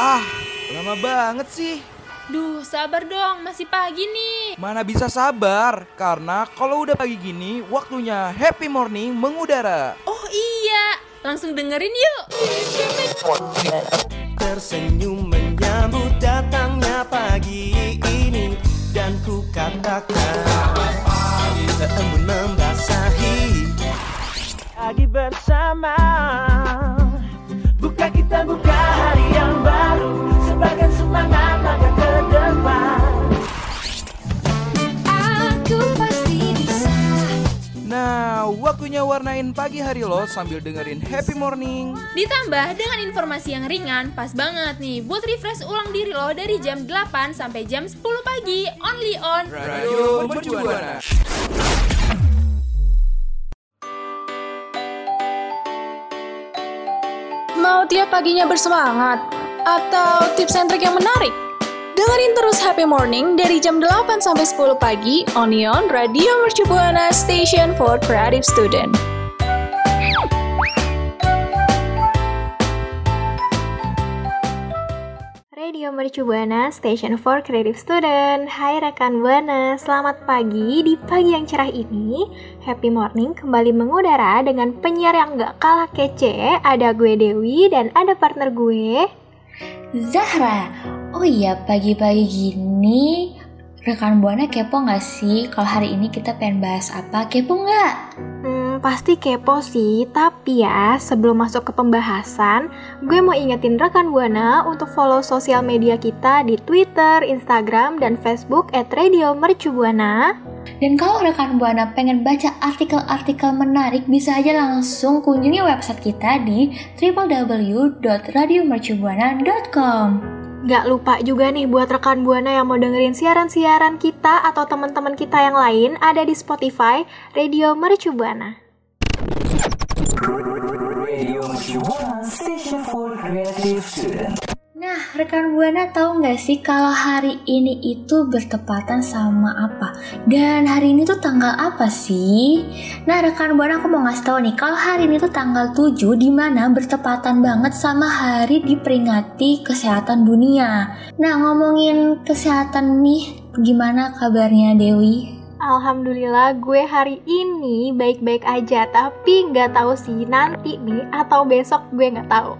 Ah, lama banget sih. Duh, sabar dong, masih pagi nih. Mana bisa sabar, karena kalau udah pagi gini, waktunya happy morning mengudara. Oh iya, langsung dengerin yuk. Tersenyum menyambut datangnya pagi ini Dan ku katakan warnain pagi hari lo sambil dengerin happy morning. Ditambah dengan informasi yang ringan, pas banget nih buat refresh ulang diri lo dari jam 8 sampai jam 10 pagi. Only on Radio Mercubuana. Mau tiap paginya bersemangat? Atau tips and trick yang menarik? Dengerin terus Happy Morning dari jam 8 sampai 10 pagi Onion Radio Mercu Buana Station for Creative Student. Radio Mercu Buana, Station for Creative Student. Hai rekan Buana, selamat pagi. Di pagi yang cerah ini, Happy Morning kembali mengudara dengan penyiar yang gak kalah kece. Ada gue Dewi dan ada partner gue. Zahra, oh iya pagi-pagi gini rekan buana kepo nggak sih kalau hari ini kita pengen bahas apa? Kepo nggak? Hmm, pasti kepo sih, tapi ya sebelum masuk ke pembahasan, gue mau ingetin rekan Buana untuk follow sosial media kita di Twitter, Instagram, dan Facebook at Radio Mercu Buana. Dan kalau rekan buana pengen baca artikel-artikel menarik bisa aja langsung kunjungi website kita di www.radiomercubuana.com. Gak lupa juga nih buat rekan Buana yang mau dengerin siaran-siaran kita atau teman-teman kita yang lain ada di Spotify Radio Mercu Buana. Nah, rekan Buana tahu nggak sih kalau hari ini itu bertepatan sama apa? Dan hari ini tuh tanggal apa sih? Nah, rekan Buana aku mau ngasih tahu nih, kalau hari ini tuh tanggal 7 di mana bertepatan banget sama hari diperingati kesehatan dunia. Nah, ngomongin kesehatan nih, gimana kabarnya Dewi? Alhamdulillah gue hari ini baik-baik aja Tapi nggak tahu sih nanti nih atau besok gue nggak tahu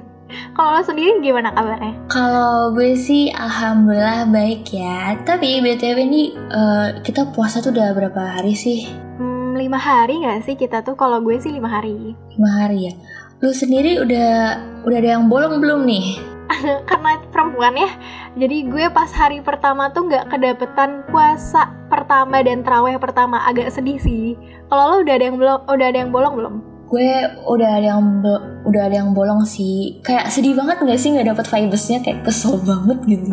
Kalau lo sendiri gimana kabarnya? Kalau gue sih alhamdulillah baik ya. Tapi BTW ini eh, kita puasa tuh udah berapa hari sih? Hmm, lima hari nggak sih kita tuh? Kalau gue sih lima hari lima hari ya lu sendiri udah udah ada yang bolong belum nih Karena perempuan ya Jadi gue pas hari pertama tuh nggak kedapetan puasa pertama dan terawih pertama. Agak sedih sih. Kalau lo udah ada yang belum udah ada yang bolong belum? gue udah ada yang udah ada yang bolong sih. Kayak sedih banget nggak sih nggak dapet vibesnya? Kayak kesel banget gitu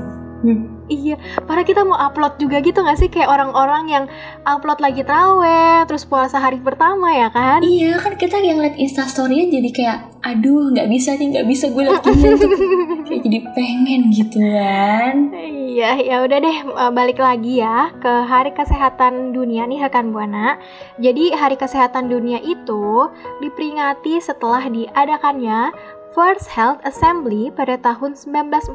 Iya, padahal kita mau upload juga gitu gak sih Kayak orang-orang yang upload lagi terawih Terus puasa hari pertama ya kan? iya kan kita yang liat instastorynya jadi kayak aduh nggak bisa nih nggak bisa gue liat gini tuh kayak jadi pengen gitu kan Iya, ya udah deh eh, balik lagi ya ke Hari Kesehatan Dunia nih rekan Buana. Jadi Hari Kesehatan Dunia itu diperingati setelah diadakannya First Health Assembly pada tahun 1948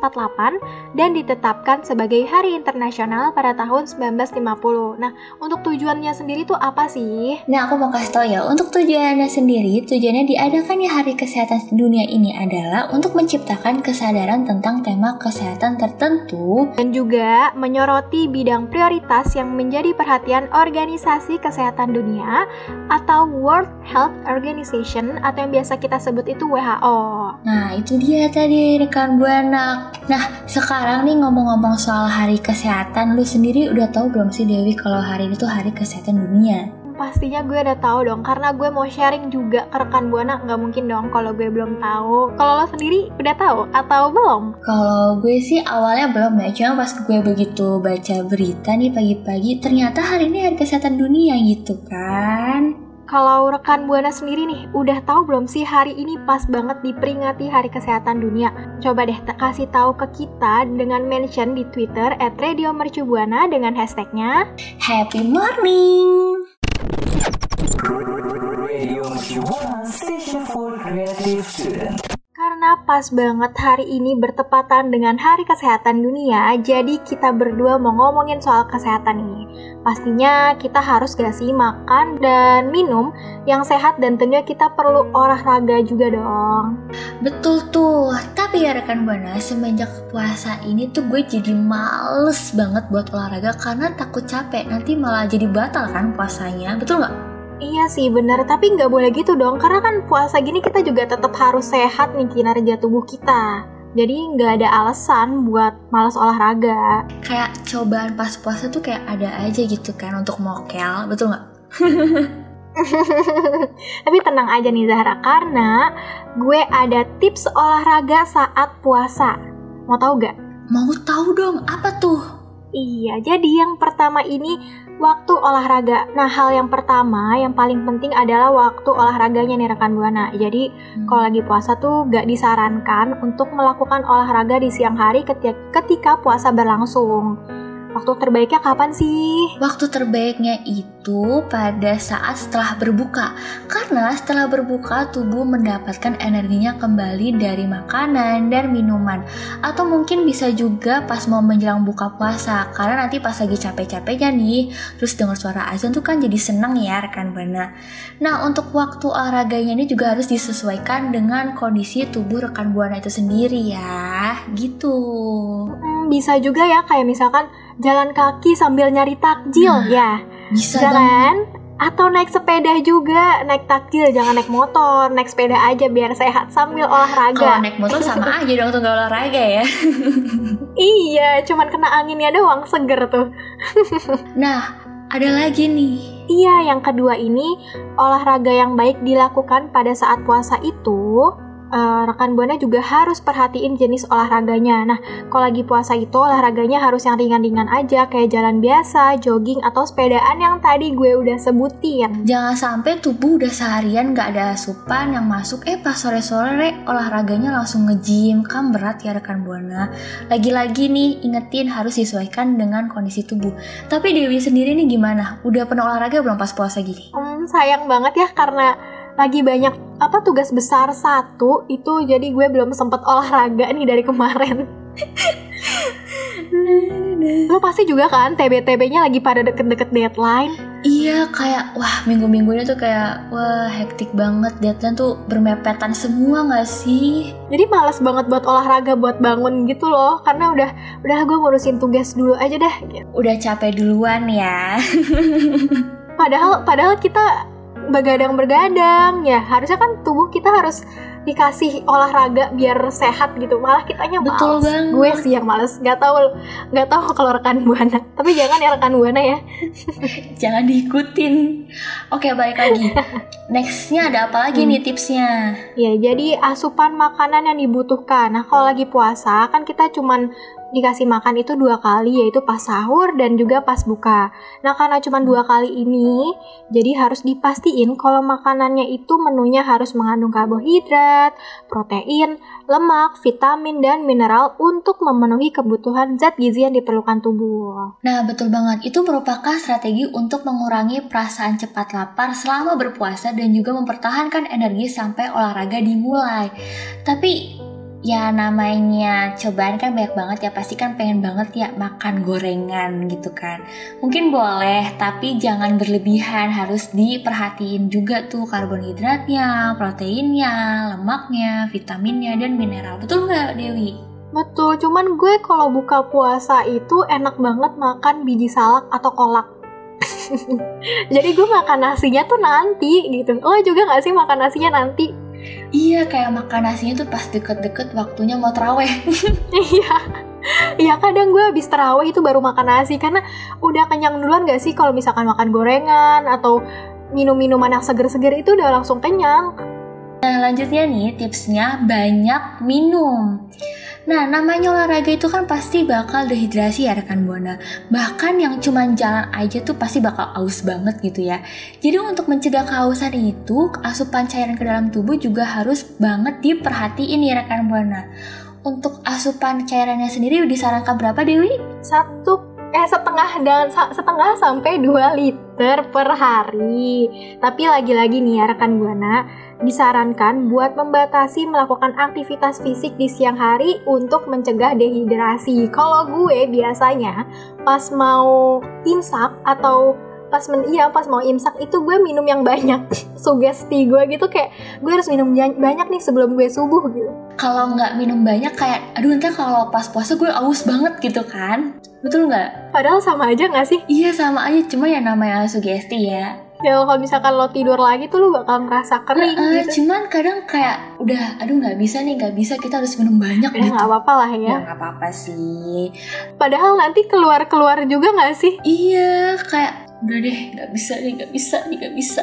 dan ditetapkan sebagai Hari Internasional pada tahun 1950. Nah, untuk tujuannya sendiri tuh apa sih? Nah, aku mau kasih tau ya, untuk tujuannya sendiri, tujuannya diadakannya Hari Kesehatan Dunia ini adalah untuk menciptakan kesadaran tentang tema kesehatan tertentu dan juga menyoroti bidang prioritas yang menjadi perhatian Organisasi Kesehatan Dunia atau World Health Organization atau yang biasa kita sebut itu WHO. Nah, itu dia tadi rekan Buana. Nah, sekarang nih ngomong-ngomong soal hari kesehatan, lu sendiri udah tahu belum sih Dewi kalau hari ini tuh hari kesehatan dunia? Pastinya gue udah tahu dong karena gue mau sharing juga ke rekan Buana nggak mungkin dong kalau gue belum tahu. Kalau lo sendiri udah tahu atau belum? Kalau gue sih awalnya belum ya, cuma pas gue begitu baca berita nih pagi-pagi, ternyata hari ini hari kesehatan dunia gitu kan. Kalau rekan Buana sendiri nih, udah tahu belum sih hari ini pas banget diperingati Hari Kesehatan Dunia? Coba deh te- kasih tahu ke kita dengan mention di Twitter at Radio Mercubuana dengan hashtagnya Happy morning! Radio Mercubuana Station for Creative Student Pas banget hari ini bertepatan dengan Hari Kesehatan Dunia, jadi kita berdua mau ngomongin soal kesehatan ini. Pastinya kita harus gak makan dan minum yang sehat dan tentunya kita perlu olahraga juga dong. Betul tuh, tapi ya rekan Buana, semenjak puasa ini tuh gue jadi males banget buat olahraga karena takut capek, nanti malah jadi batal kan puasanya, betul nggak? Iya sih bener, tapi nggak boleh gitu dong, karena kan puasa gini kita juga tetap harus sehat nih kinerja tubuh kita. Jadi nggak ada alasan buat malas olahraga. Kayak cobaan pas puasa tuh kayak ada aja gitu kan untuk mokel, betul nggak? Tapi tenang aja nih Zahra, karena gue ada tips olahraga saat puasa. Mau tahu gak? Mau tahu dong, apa tuh? Iya, jadi yang pertama ini waktu olahraga. Nah, hal yang pertama yang paling penting adalah waktu olahraganya nih rekan Buana. Jadi, Hmm. kalau lagi puasa tuh gak disarankan untuk melakukan olahraga di siang hari ketika, ketika puasa berlangsung. Waktu terbaiknya kapan sih? Waktu terbaiknya itu pada saat setelah berbuka. Karena setelah berbuka tubuh mendapatkan energinya kembali dari makanan dan minuman. Atau mungkin bisa juga pas mau menjelang buka puasa. Karena nanti pas lagi capek-capeknya nih, terus dengar suara azan tuh kan jadi seneng ya rekan Bana. Nah untuk waktu olahraganya ini juga harus disesuaikan dengan kondisi tubuh rekan Buana itu sendiri ya. Gitu. Hmm, bisa juga ya kayak misalkan jalan kaki sambil nyari takjil Nah, ya. Bisa dong. kan? Atau naik sepeda juga, naik takjil, jangan naik motor, naik sepeda aja biar sehat sambil Kalau olahraga. naik motor sama aja dong tuh olahraga ya. Iya, cuman kena anginnya doang seger tuh. Nah, ada lagi nih. Iya, yang kedua ini olahraga yang baik dilakukan pada saat puasa itu eh, rekan buana juga harus perhatiin jenis olahraganya. Nah, kalau lagi puasa itu olahraganya harus yang ringan-ringan aja kayak jalan biasa, jogging atau sepedaan yang tadi gue udah sebutin. Jangan sampai tubuh udah seharian gak ada asupan yang masuk, eh pas sore-sore olahraganya langsung nge-gym, kan berat ya rekan Buana. Lagi-lagi nih, ingetin harus disesuaikan dengan kondisi tubuh. Tapi Dewi sendiri nih gimana? Udah pernah olahraga belum pas puasa gini? Hmm, sayang banget ya karena lagi banyak apa tugas besar satu itu jadi gue belum sempet olahraga nih dari kemarin. Lo pasti juga kan TB-TB-nya lagi pada deket-deket deadline. Iya, kayak wah minggu-minggu ini tuh kayak wah hektik banget. Deadline tuh bermepetan semua gak sih? Jadi males banget buat olahraga buat bangun gitu loh karena udah udah gue ngurusin tugas dulu aja deh. Udah capek duluan ya. Padahal padahal kita begadang-bergadang ya harusnya kan tubuh kita harus dikasih olahraga biar sehat gitu malah kitanya males. Betul banget. gue sih yang males nggak tahu nggak tahu kalau rekan buana tapi jangan ya rekan buana ya Jangan diikutin. Oke, balik lagi. Nextnya ada apa lagi nih tipsnya? Ya, jadi asupan makanan yang dibutuhkan. Nah, kalau lagi puasa kan kita cuman dikasih makan itu dua kali, yaitu pas sahur dan juga pas buka. Nah, karena cuma dua kali ini, jadi harus dipastiin kalau makanannya itu menunya harus mengandung karbohidrat, protein, lemak, vitamin, dan mineral untuk memenuhi kebutuhan zat gizi yang diperlukan tubuh. Nah, betul banget. Itu merupakan strategi untuk mengurangi perasaan cepat lapar selama berpuasa dan juga mempertahankan energi sampai olahraga dimulai. Tapi ya namanya cobaan kan banyak banget ya pasti kan pengen banget ya makan gorengan gitu kan mungkin boleh tapi jangan berlebihan harus diperhatiin juga tuh karbohidratnya proteinnya lemaknya vitaminnya dan mineral betul nggak Dewi Betul, cuman gue kalau buka puasa itu enak banget makan biji salak atau kolak. Jadi gue makan nasinya tuh nanti gitu. Lo juga gak sih makan nasinya nanti? Iya kayak makan nasinya tuh pas deket-deket waktunya mau teraweh Iya. Iya kadang gue habis terawih itu baru makan nasi karena udah kenyang duluan gak sih kalau misalkan makan gorengan atau minum-minuman yang seger-seger itu udah langsung kenyang. Nah lanjutnya nih tipsnya banyak minum Nah namanya olahraga itu kan pasti bakal dehidrasi ya rekan Buana Bahkan yang cuman jalan aja tuh pasti bakal aus banget gitu ya Jadi untuk mencegah kehausan itu asupan cairan ke dalam tubuh juga harus banget diperhatiin ya rekan Buana Untuk asupan cairannya sendiri disarankan berapa Dewi? Satu eh setengah dan setengah sampai 2 liter per hari. Tapi lagi-lagi nih ya rekan Buana, disarankan buat membatasi melakukan aktivitas fisik di siang hari untuk mencegah dehidrasi. Kalau gue biasanya pas mau imsak atau pas men iya pas mau imsak itu gue minum yang banyak. Sugesti gue gitu kayak gue harus minum banyak nih sebelum gue subuh gitu. Kalau nggak minum banyak kayak aduh nanti kalau pas puasa gue aus banget gitu kan. Betul nggak? Padahal sama aja nggak sih? Iya sama aja. Cuma ya namanya sugesti ya ya kalau misalkan lo tidur lagi tuh lo bakal ngerasa kering uh, gitu. cuman kadang kayak udah aduh nggak bisa nih nggak bisa kita harus minum banyak ya gitu. nggak apa-apa lah ya. Ya nggak apa-apa sih. Padahal nanti keluar-keluar juga nggak sih? Iya kayak udah deh nggak bisa nih nggak bisa nih nggak bisa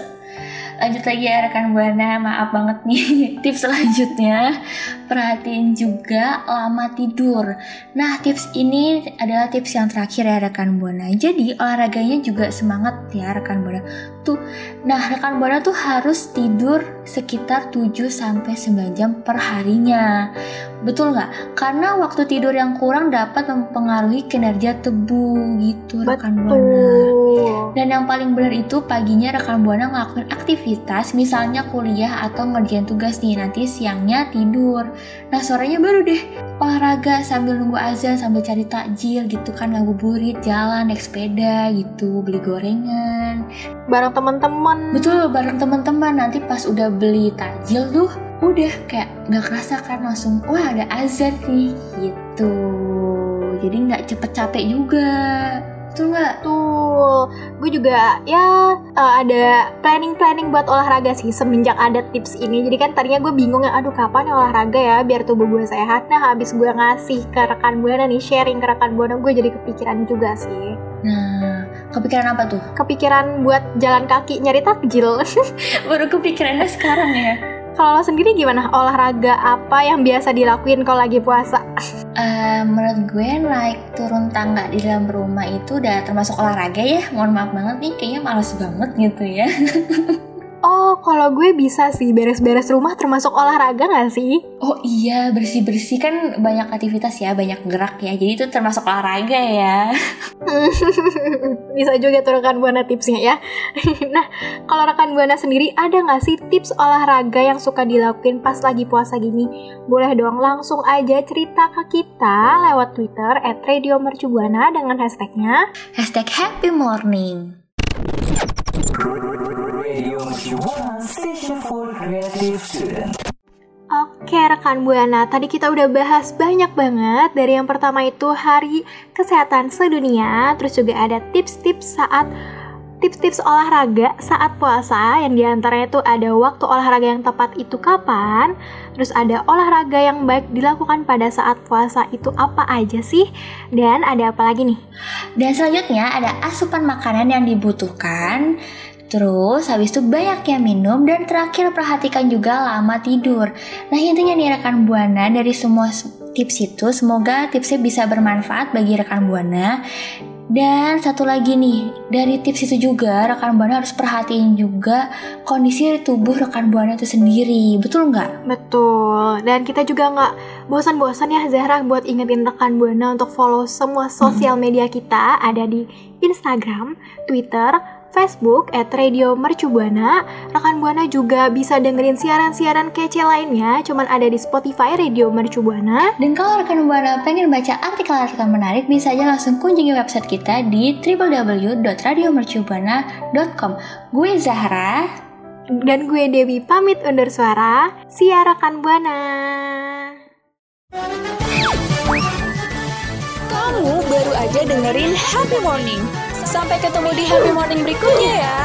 lanjut lagi ya rekan buana. Maaf banget nih. Tips selanjutnya. Perhatiin juga lama tidur. Nah tips ini adalah tips yang terakhir ya rekan buana. Jadi olahraganya juga semangat ya rekan buana. Tuh nah rekan buana tuh harus tidur sekitar 7 sampai 9 jam per harinya betul nggak? Karena waktu tidur yang kurang dapat mempengaruhi kinerja tubuh gitu rekan buana. Dan yang paling benar itu paginya rekan buana ngelakuin aktivitas misalnya kuliah atau ngerjain tugas nih nanti siangnya tidur. Nah sorenya baru deh olahraga sambil nunggu azan sambil cari takjil gitu kan ngabuburit jalan naik sepeda gitu beli gorengan. Bareng teman-teman. Betul bareng teman-teman. Nanti pas udah beli takjil tuh udah kayak nggak kerasa kan langsung wah ada azan nih gitu. Jadi nggak cepet capek juga. Betul nggak? Betul. Gue juga ya uh, ada planning-planning buat olahraga sih semenjak ada tips ini. Jadi kan tadinya gue bingung ya, aduh kapan ya olahraga ya biar tubuh gue sehat. Nah habis gue ngasih ke rekan buana nih sharing ke rekan buana gue jadi kepikiran juga sih. Nah, kepikiran apa tuh? Kepikiran buat jalan kaki nyari takjil. Baru kepikirannya sekarang ya. Kalau lo sendiri gimana? Olahraga apa yang biasa dilakuin kalau lagi puasa? Uh, menurut gue naik turun tangga di dalam rumah itu udah termasuk olahraga ya. Mohon maaf banget nih, kayaknya males banget gitu ya. Oh, kalau gue bisa sih beres-beres rumah termasuk olahraga gak sih? Oh iya, bersih-bersih kan banyak aktivitas ya, banyak gerak ya. Jadi itu termasuk olahraga ya. bisa juga tuh rekan Buana tipsnya ya. nah, kalau rekan Buana sendiri ada gak sih tips olahraga yang suka dilakuin pas lagi puasa gini? Boleh dong langsung aja cerita ke kita lewat Twitter at Radio Mercubuana dengan hashtagnya Hashtag Happy Morning. Oke rekan Buana, tadi kita udah bahas banyak banget. Dari yang pertama itu hari kesehatan sedunia Terus juga ada tips-tips saat tips-tips olahraga saat puasa. Yang di antaranya itu ada waktu olahraga yang tepat itu kapan terus ada olahraga yang baik dilakukan pada saat puasa itu apa aja sih dan ada apa lagi nih? Dan selanjutnya ada asupan makanan yang dibutuhkan Terus habis itu banyak yang minum dan terakhir perhatikan juga lama tidur. Nah intinya nih rekan buana dari semua tips itu semoga tipsnya bisa bermanfaat bagi rekan buana. Dan satu lagi nih, dari tips itu juga rekan buana harus perhatiin juga kondisi tubuh rekan buana itu sendiri, betul nggak? Betul. Dan kita juga nggak bosan-bosan ya Zahra buat ingetin rekan buana untuk follow semua sosial media kita ada di Instagram, Twitter, Facebook at Radio Mercubuana. Rekan Buana juga bisa dengerin siaran-siaran kece lainnya, cuman ada di Spotify Radio Mercubuana. Dan kalau rekan Buana pengen baca artikel-artikel menarik, bisa aja langsung kunjungi website kita di www.radiomercubuana.com. Gue Zahra dan gue Dewi pamit undur suara. Siar rekan Buana. Kamu baru aja dengerin Happy Morning. Sampai ketemu di happy morning berikutnya ya.